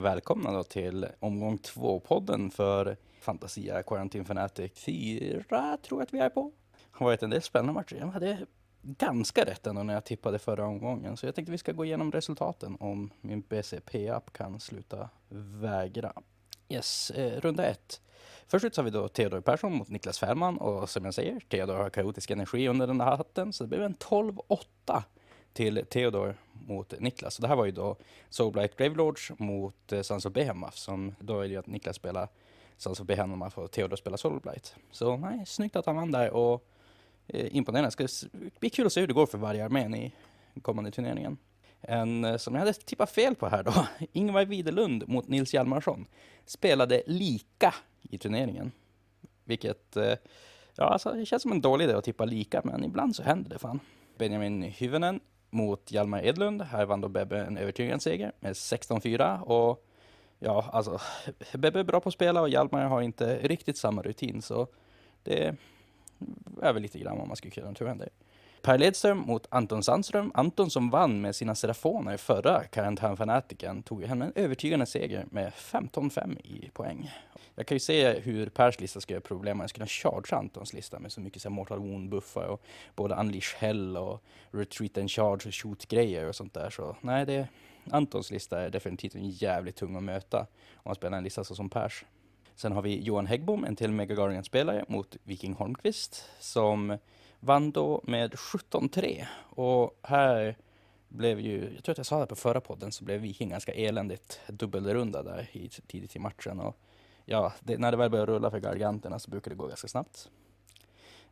välkomna då till omgång två-podden för Fantasia Quarantine Fanatic 4, tror jag att vi är på. Det har varit en del spännande matcher. Jag hade ganska rätt ändå när jag tippade förra omgången, så jag tänkte vi ska gå igenom resultaten om min BCP-app kan sluta vägra. Yes, eh, runda ett. Först ut så har vi då Theodor Persson mot Niklas Fährman. och som jag säger, Theodor har kaotisk energi under den där hatten, så det blev en 12-8 till Theodor mot Niklas. Så det här var ju då Soulblight Gravelords mot eh, Sons of Behemoth, som då är det ju att Niklas spelar Sons of Behemoth och Theodor spelar Soulblight. Så nej, snyggt att han vann där och eh, imponerande. Det ska bli kul att se hur det går för varje armén i kommande turneringen. En eh, som jag hade tippat fel på här då, Ingvar Widerlund mot Nils Hjalmarsson, spelade lika i turneringen. Vilket, eh, ja alltså det känns som en dålig idé att tippa lika, men ibland så händer det fan. Benjamin Hyvönen mot Hjalmar Edlund. Här vann då Bebbe en övertygande seger med 16-4 och ja, alltså Bebbe är bra på att spela och Hjalmar har inte riktigt samma rutin så det är väl lite grann vad man skulle kunna tro händer. Per Ledström mot Anton Sandström. Anton som vann med sina Serafoner förra karantänfanatiken tog hem en övertygande seger med 15-5 i poäng. Jag kan ju se hur Pers lista ska göra problem om jag kunna charge Antons lista med så mycket så Mortal Wound-buffar och både Unleash Hell och Retreat and Charge och Shoot-grejer och sånt där. Så nej, det, Antons lista är definitivt en jävligt tung att möta om man spelar en lista så som Pers. Sen har vi Johan Häggbom, en till Mega Guardian-spelare, mot Viking Holmqvist som vann då med 17-3. Och här blev ju, jag tror att jag sa det på förra podden, så blev Viking ganska eländigt dubbelrunda där i, tidigt i matchen. Och ja, det, när det väl börjar rulla för Garganterna så brukar det gå ganska snabbt.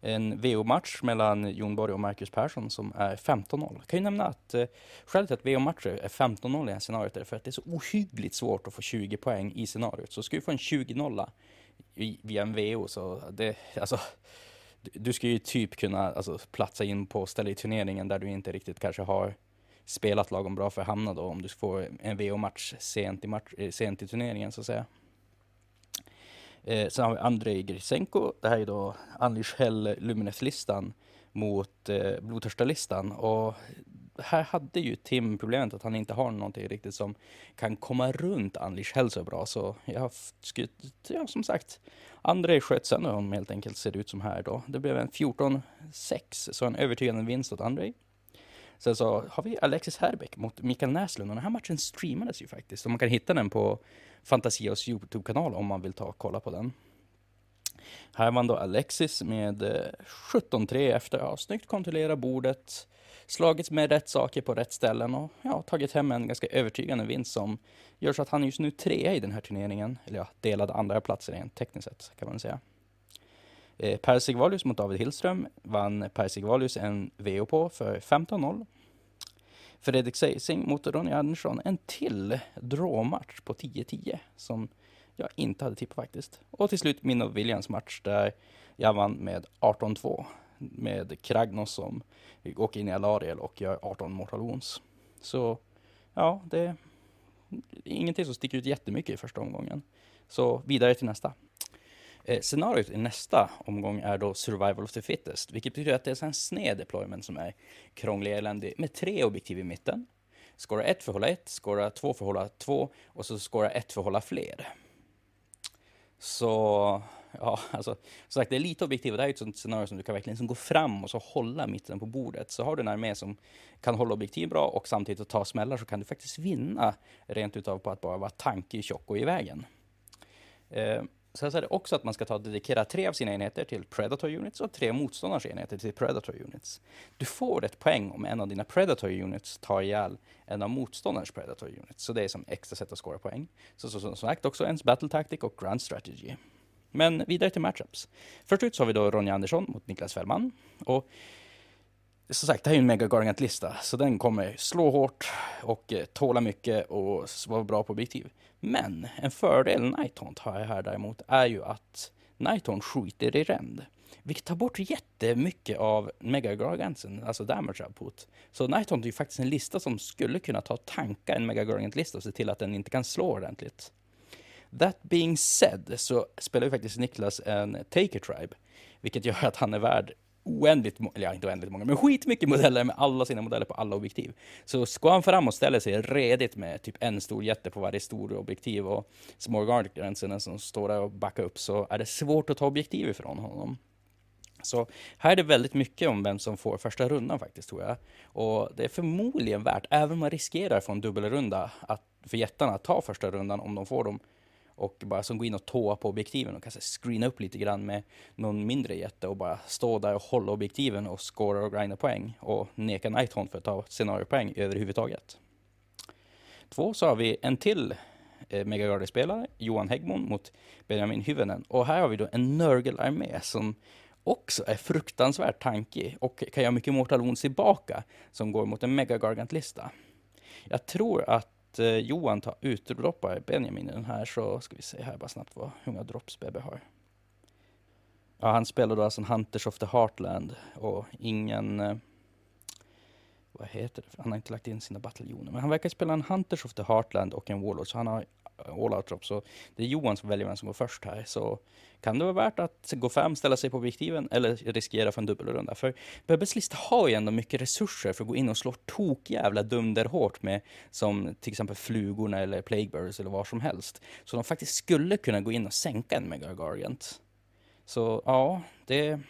En VO-match mellan Jon Borg och Marcus Persson som är 15-0. Jag kan ju nämna att eh, skälet till att VO-matcher är 15-0 i det här scenariot är för att det är så ohyggligt svårt att få 20 poäng i scenariot. Så ska du få en 20-0 via en VO så det, alltså du ska ju typ kunna alltså, platsa in på ställe i turneringen där du inte riktigt kanske har spelat lagom bra för att hamna då om du får en VO-match sent, i match, eh, sent i turneringen så att säga. Eh, sen har vi Andrei Grisenko. Det här är då Unleash Hell Lumineth-listan mot eh, Blodtörsta-listan. Och här hade ju Tim problemet att han inte har någonting riktigt som kan komma runt Unleash Hell så bra. Så jag skulle, ja som sagt, Andrei sköt sönder honom helt enkelt, ser det ut som här då. Det blev en 14-6, så en övertygande vinst åt Andrei. Sen så har vi Alexis Herbeck mot Mikael Näslund och den här matchen streamades ju faktiskt. Så man kan hitta den på Fantasias Youtube-kanal om man vill ta och kolla på den. Här vann då Alexis med eh, 17-3 efter att ja, snyggt kontrollerat bordet, slagits med rätt saker på rätt ställen och ja, tagit hem en ganska övertygande vinst som gör så att han just nu trea i den här turneringen. Eller ja, delade andra platser rent tekniskt sett kan man säga. Eh, per Sigvalius mot David Hillström vann Per Sigvalius en VO på för 15-0. Fredrik Seising mot Ronny Andersson en till drawmatch på 10-10 som jag inte hade tippat faktiskt. Och till slut min och Williams match där jag vann med 18-2 med Kragnos som åker in i Alariel och gör 18 Mortal Wounds. Så ja, det är ingenting som sticker ut jättemycket i första omgången. Så vidare till nästa. Eh, scenariot i nästa omgång är då survival of the fittest, vilket betyder att det är en sned deployment som är krånglig och eländig med tre objektiv i mitten. Skåra ett för att hålla ett, skåra två för att hålla två och så skåra ett för att hålla fler. Så, ja, alltså, som sagt, det är lite objektiv. Det här är ett sånt scenario som du kan verkligen liksom gå fram och så hålla mitten på bordet. Så har du en armé som kan hålla objektiv bra och samtidigt ta smällar så kan du faktiskt vinna rent utav på att bara vara tankig, tjock och i vägen. Eh, Sen så är det också att man ska ta dedikera tre av sina enheter till Predator Units och tre motståndars enheter till Predator Units. Du får ett poäng om en av dina Predator Units tar ihjäl en av motståndarens Predator Units. Så det är som extra sätt att skåra poäng. Så som sagt också ens Battle Tactic och Grand Strategy. Men vidare till matchups. Först ut så har vi då Ronja Andersson mot Niklas Fällman. Och som sagt, det här är ju en Mega Gargant-lista, så den kommer slå hårt och eh, tåla mycket och vara bra på objektiv. Men en fördel Nighthaunt har jag här däremot är ju att Nighthaunt skjuter i ränd. Vilket tar bort jättemycket av megagargantsen, alltså damage output. Så Nighthaunt är ju faktiskt en lista som skulle kunna ta tanka en Mega Gargant-lista och se till att den inte kan slå ordentligt. That being said så spelar ju faktiskt Niklas en Taker Tribe, vilket gör att han är värd oändligt, eller ja, inte oändligt många, men skitmycket modeller med alla sina modeller på alla objektiv. Så ska han fram och ställer sig redigt med typ en stor jätte på varje stor objektiv och små som står där och backar upp så är det svårt att ta objektiv ifrån honom. Så här är det väldigt mycket om vem som får första rundan faktiskt tror jag. Och det är förmodligen värt, även om man riskerar få en dubbelrunda, att för jättarna att ta första rundan om de får dem. Och bara som gå in och tåa på objektiven och kanske screena upp lite grann med någon mindre jätte och bara stå där och hålla objektiven och scora och grinda poäng och neka Nighthorn för att ta scenariopoäng överhuvudtaget. Två så har vi en till eh, Megagarde-spelare, Johan Häggmon mot Benjamin Hyvönen. Och här har vi då en Nurgle-armé som också är fruktansvärt tankig och kan göra mycket Mortal Wounds tillbaka som går mot en Megagargant-lista. Jag tror att eh, Johan tar utdroppar Benjamin i den här så ska vi se här bara snabbt vad, hur många drops Bebe har. Ja, han spelar då alltså en Hunters of the Heartland och ingen eh, vad heter det? Han har inte lagt in sina bataljoner, men han verkar spela en Hunters of the Heartland och en Warlord, så han har all out drop. Så det är Johan som väljer vem som går först här. Så kan det vara värt att gå fram, ställa sig på objektiven eller riskera för en dubbelrunda. För Bebbes lista har ju ändå mycket resurser för att gå in och slå tokjävla dunderhårt med som till exempel flugorna eller plaguebirds eller vad som helst. Så de faktiskt skulle kunna gå in och sänka en megagargant. Så ja, det...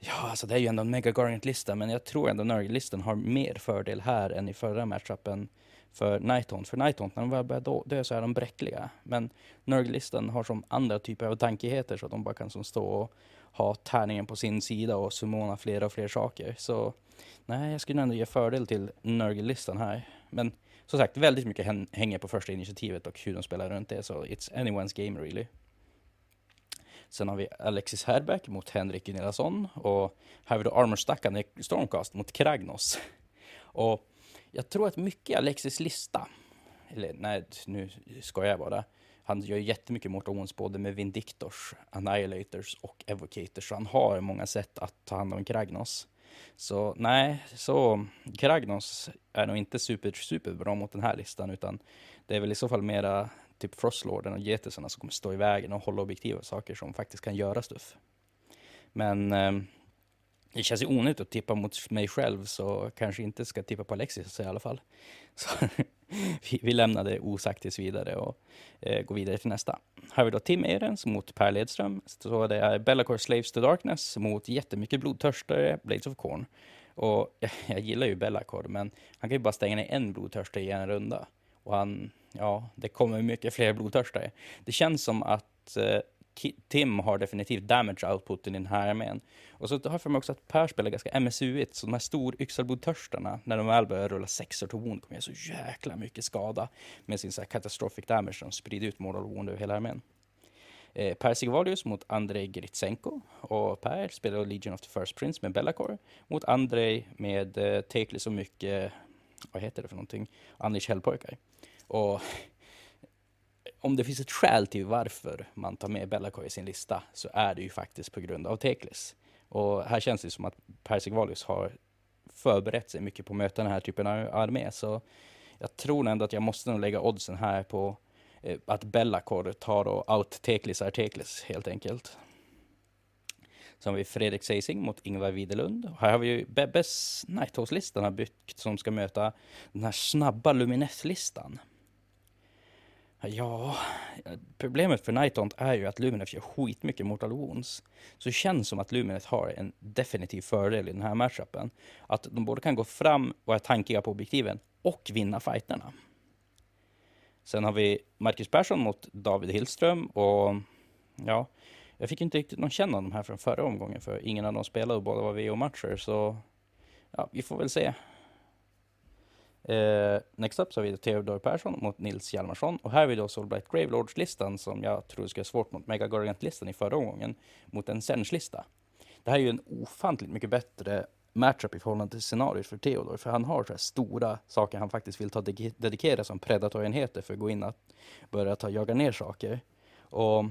Ja, alltså det är ju ändå en mega lista men jag tror ändå Nurgle-listan har mer fördel här än i förra matchupen för Nighthaunt. För Nighthaunt, när de väl börjar dö så är de bräckliga. Men Nurglisten har som andra typer av tankigheter så att de bara kan som stå och ha tärningen på sin sida och summona fler och fler saker. Så nej, jag skulle ändå ge fördel till Nurglisten här. Men som sagt, väldigt mycket hänger på första initiativet och hur de spelar runt det. Så it's anyone's game really. Sen har vi Alexis Herbeck mot Henrik Gunillasson och här har vi då Armor i Stormcast mot Kragnos. Och jag tror att mycket Alexis lista, eller nej, nu skojar jag bara. Han gör jättemycket motions både med Vindictors, Annihilators och Evocators. Så han har många sätt att ta hand om Kragnos. Så nej, så Kragnos är nog inte super, super bra mot den här listan, utan det är väl i så fall mera typ Frostlorden och Getisarna som kommer stå i vägen och hålla objektiva saker som faktiskt kan göra stuff. Men eh, det känns ju onödigt att tippa mot mig själv, så kanske inte ska tippa på Alexis i alla fall. Så vi, vi lämnar det osagt tills vidare och eh, går vidare till nästa. Här har vi då Tim Ehrens mot Per Ledström. Så det är Bellacore Slaves to Darkness mot jättemycket blodtörstare, Blades of Corn. Och jag, jag gillar ju Bellacore, men han kan ju bara stänga ner en blodtörstare i en runda. Och han, ja, det kommer mycket fler blodtörstare. Det känns som att eh, Tim har definitivt damage outputen i den här armén. Och så har jag för mig också att Per spelar ganska MSU-igt, så de här stor yxelbodtörstarna, när de väl börjar rulla sexor till wound, kommer göra så jäkla mycket skada med sin så här catastrophic damage som sprider ut moral wound över hela armén. Eh, per Sigvalius mot Andrei Gritsenko och Per spelar Legion of the First Prince med Bellacore mot Andrei med eh, Teklis och mycket, vad heter det för någonting, Anish Hellpojkar. Och om det finns ett skäl till varför man tar med Bellacoy i sin lista så är det ju faktiskt på grund av Teklis. Och här känns det som att Percy Valius har förberett sig mycket på att möta den här typen av armé. Så jag tror ändå att jag måste nog lägga oddsen här på eh, att Bellacore tar och out Teklis är Teklis helt enkelt. Så har vi Fredrik Seising mot Ingvar Widerlund. Här har vi ju Bebbes Nighthawks-listan har byggt som ska möta den här snabba Lumineth-listan. Ja, problemet för Nighthaunt är ju att Lumineth gör skitmycket Mortal Wounds. Så det känns som att Lumineth har en definitiv fördel i den här matchupen. Att de både kan gå fram och tankiga på objektiven och vinna fighterna. Sen har vi Marcus Persson mot David Hillström och ja, jag fick inte riktigt någon känna av de här från förra omgången för ingen av dem spelade och båda var VO-matcher så ja, vi får väl se Eh, next up så har vi Theodor Persson mot Nils Hjalmarsson. Och här har vi då Solbright Gravelords-listan som jag tror ska svårt mot Mega Gargant-listan i förra omgången. Mot en Sench-lista. Det här är ju en ofantligt mycket bättre matchup i förhållande till scenariot för Theodor. För han har så här stora saker han faktiskt vill ta dedikera som predatorenheter för att gå in och börja ta jaga ner saker. Och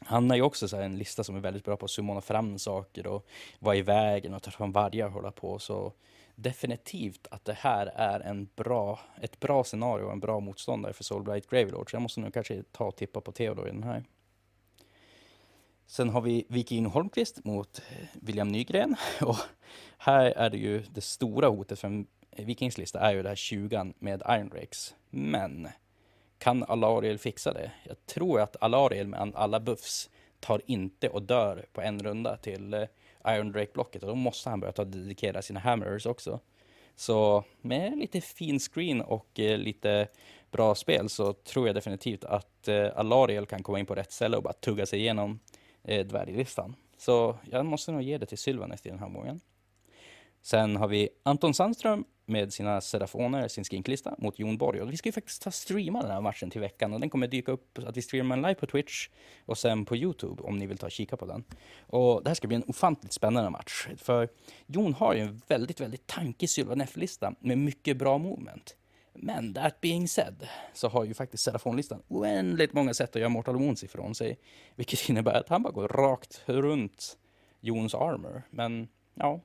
han har ju också så en lista som är väldigt bra på att summona fram saker och vara i vägen och ta fram vargar och hålla på. Så definitivt att det här är en bra, ett bra scenario och en bra motståndare för Soulblight Gravelord. Så jag måste nu kanske ta och tippa på Theodor i den här. Sen har vi Viking Holmqvist mot eh, William Nygren. Och här är det ju det stora hotet för Vikings lista är ju det här 20 med Iron Rakes. Men kan Alariel fixa det? Jag tror att Alariel med alla buffs tar inte och dör på en runda till eh, Iron Drake-blocket och då måste han börja ta dedikera sina hammers också. Så med lite fin screen och eh, lite bra spel så tror jag definitivt att eh, Alariel kan komma in på rätt ställe och bara tugga sig igenom eh, dvärglistan. Så jag måste nog ge det till Sylvanes i den här omgången. Sen har vi Anton Sandström med sina Serafoner, sin skinklista, mot Jon Borg. Och vi ska ju faktiskt ta streama den här matchen till veckan och den kommer dyka upp att vi streamar den live på Twitch och sen på Youtube om ni vill ta och kika på den. Och det här ska bli en ofantligt spännande match. För Jon har ju en väldigt, väldigt tankig Sylvanef-lista med mycket bra moment. Men that being said så har ju faktiskt Serafonlistan oändligt många sätt att göra Mortal Wounds ifrån sig. Vilket innebär att han bara går rakt runt Jons armor. Men ja,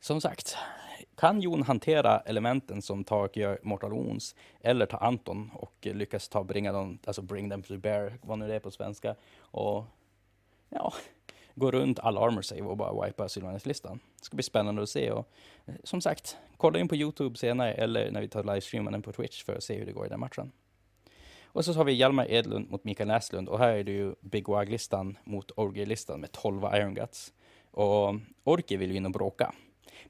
som sagt, kan Jon hantera elementen som Tark gör Mortal Wounds eller ta Anton och lyckas ta bringa dem, alltså bring them to bear, vad nu det är på svenska, och ja, gå runt all armor save och bara wipa Sylvanes-listan. Det ska bli spännande att se och som sagt, kolla in på Youtube senare eller när vi tar livestreamen den på Twitch för att se hur det går i den matchen. Och så har vi Hjalmar Edlund mot Mikael Näslund och här är det ju Big Wag-listan mot Orger-listan med 12 Iron Guts. Och Orki vill ju in och bråka.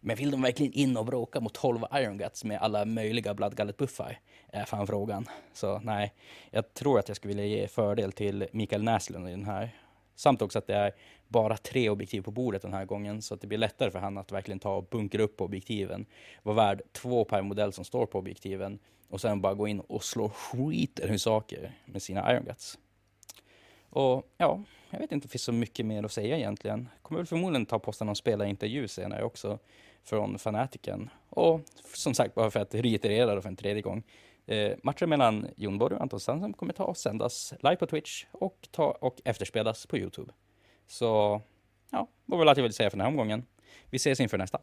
Men vill de verkligen in och bråka mot 12 Iron Guts med alla möjliga blood gullet-buffar? Är fan frågan. Så nej, jag tror att jag skulle vilja ge fördel till Mikael Näslund i den här. Samt också att det är bara tre objektiv på bordet den här gången, så att det blir lättare för han att verkligen ta och bunkra upp objektiven. Var värd två per modell som står på objektiven och sen bara gå in och slå skiten ur saker med sina Iron Guts. Och ja, jag vet inte om det finns så mycket mer att säga egentligen. Kommer väl förmodligen ta posta någon spelarintervju senare också från fanatiken. Och som sagt, bara för att reiterera för en tredje gång. Eh, matchen mellan Jon Borg och Anton Sandström kommer ta och sändas live på Twitch och, ta och efterspelas på Youtube. Så ja, det var väl allt jag ville säga för den här omgången. Vi ses inför nästa.